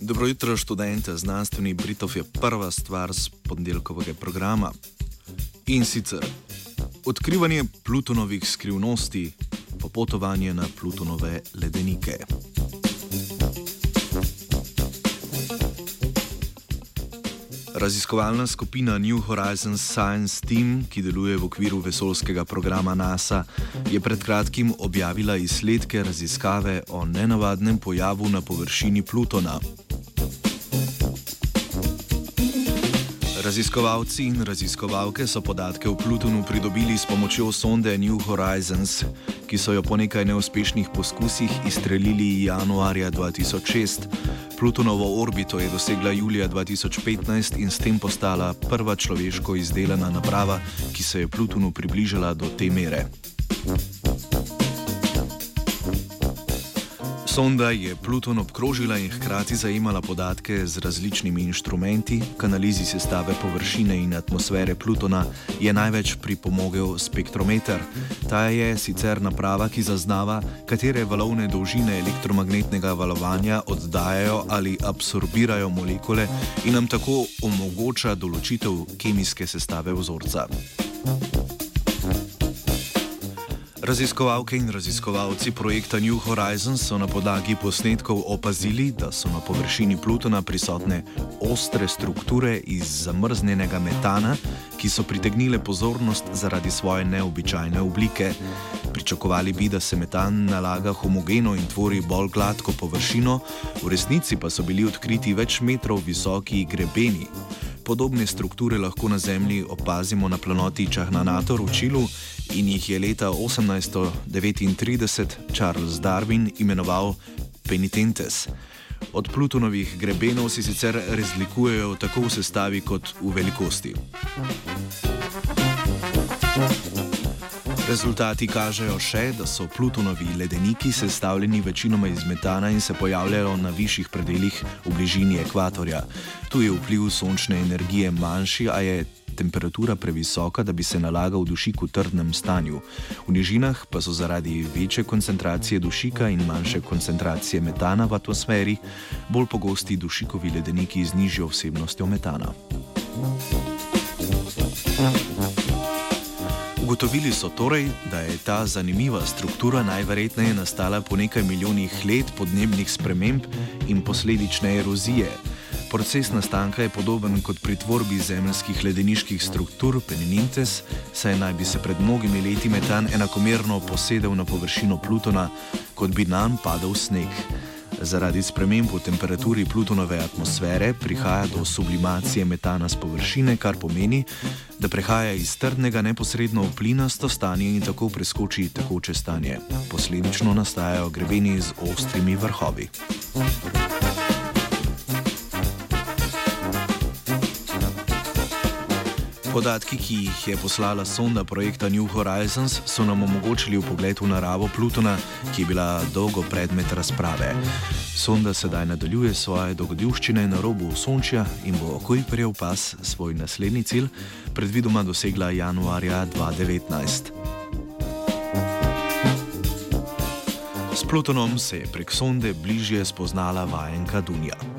Dobro jutro, študente. Znanstveni Britov je prva stvar z ponedeljkovega programa. In sicer odkrivanje Plutonovih skrivnosti, popotovanje na Plutonove ledenike. Raziskovalna skupina New Horizons Science Team, ki deluje v okviru vesoljskega programa NASA, je pred kratkim objavila izsledke raziskave o nenavadnem pojavu na površini Plutona. Raziskovalci in raziskovalke so podatke o Plutonu pridobili s pomočjo sonde New Horizons, ki so jo po nekaj neuspešnih poskusih izstrelili januarja 2006. Plutonovo orbito je dosegla julija 2015 in s tem postala prva človeško izdelana naprava, ki se je Plutonu približala do te mere. Sonda je Pluton obkrožila in hkrati zajemala podatke z različnimi inštrumenti. K analizi sestave površine in atmosfere Plutona je največ pripomogel spektrometer. Ta je sicer naprava, ki zaznava, katere valovne dolžine elektromagnetnega valovanja oddajajo ali absorbirajo molekule in nam tako omogoča določitev kemijske sestave vzorca. Raziskovalke in raziskovalci projekta New Horizons so na podlagi posnetkov opazili, da so na površini Plutona prisotne ostre strukture iz zamrznjenega metana, ki so pritegnile pozornost zaradi svoje neobičajne oblike. Pričakovali bi, da se metan nalaga homogeno in tvori bolj gladko površino, v resnici pa so bili odkriti več metrov visoki grebeni. Podobne strukture lahko na Zemlji opazimo na planoti Čahnanator v Čilu in jih je leta 1839 Charles Darwin imenoval penitentes. Od Plutonovih grebenov se sicer razlikujejo tako v sestavi kot v velikosti. Rezultati kažejo še, da so Plutonovi ledeniki sestavljeni večinoma iz metana in se pojavljajo na višjih predeljih v bližini ekvatorja. Tu je vpliv sončne energije manjši, a je temperatura previsoka, da bi se nalagal dušik v trdnem stanju. V nižinah pa so zaradi večje koncentracije dušika in manjše koncentracije metana v atmosferi bolj pogosti dušikovi ledeniki z nižjo vsebnostjo metana. Ugotovili so torej, da je ta zanimiva struktura najverjetneje nastala po nekaj milijonih let podnebnih sprememb in posledične erozije. Proces nastanka je podoben kot pri tvorbi zemljskih ledeniških struktur Penintes, saj naj bi se pred mnogimi leti metan enakomerno posedel na površino Plutona, kot bi nam padal sneg. Zaradi sprememb v temperaturi Plutonove atmosfere prihaja do sublimacije metana z površine, kar pomeni, da prehaja iz trdnega neposredno v plinasto stanje in tako preskoči tekoče stanje. Posledično nastajajo grebeni z ostrimi vrhovi. Podatki, ki jih je poslala sonda projekta New Horizons, so nam omogočili pogled v naravo Plutona, ki je bila dolgo predmet razprave. Sonda sedaj nadaljuje svoje dogodivščine na robu Sončja in bo Kuiperjev pas svoj naslednji cilj predvidoma dosegla januarja 2019. S Plutonom se je prek sonde bližje spoznala vajenka Dunja.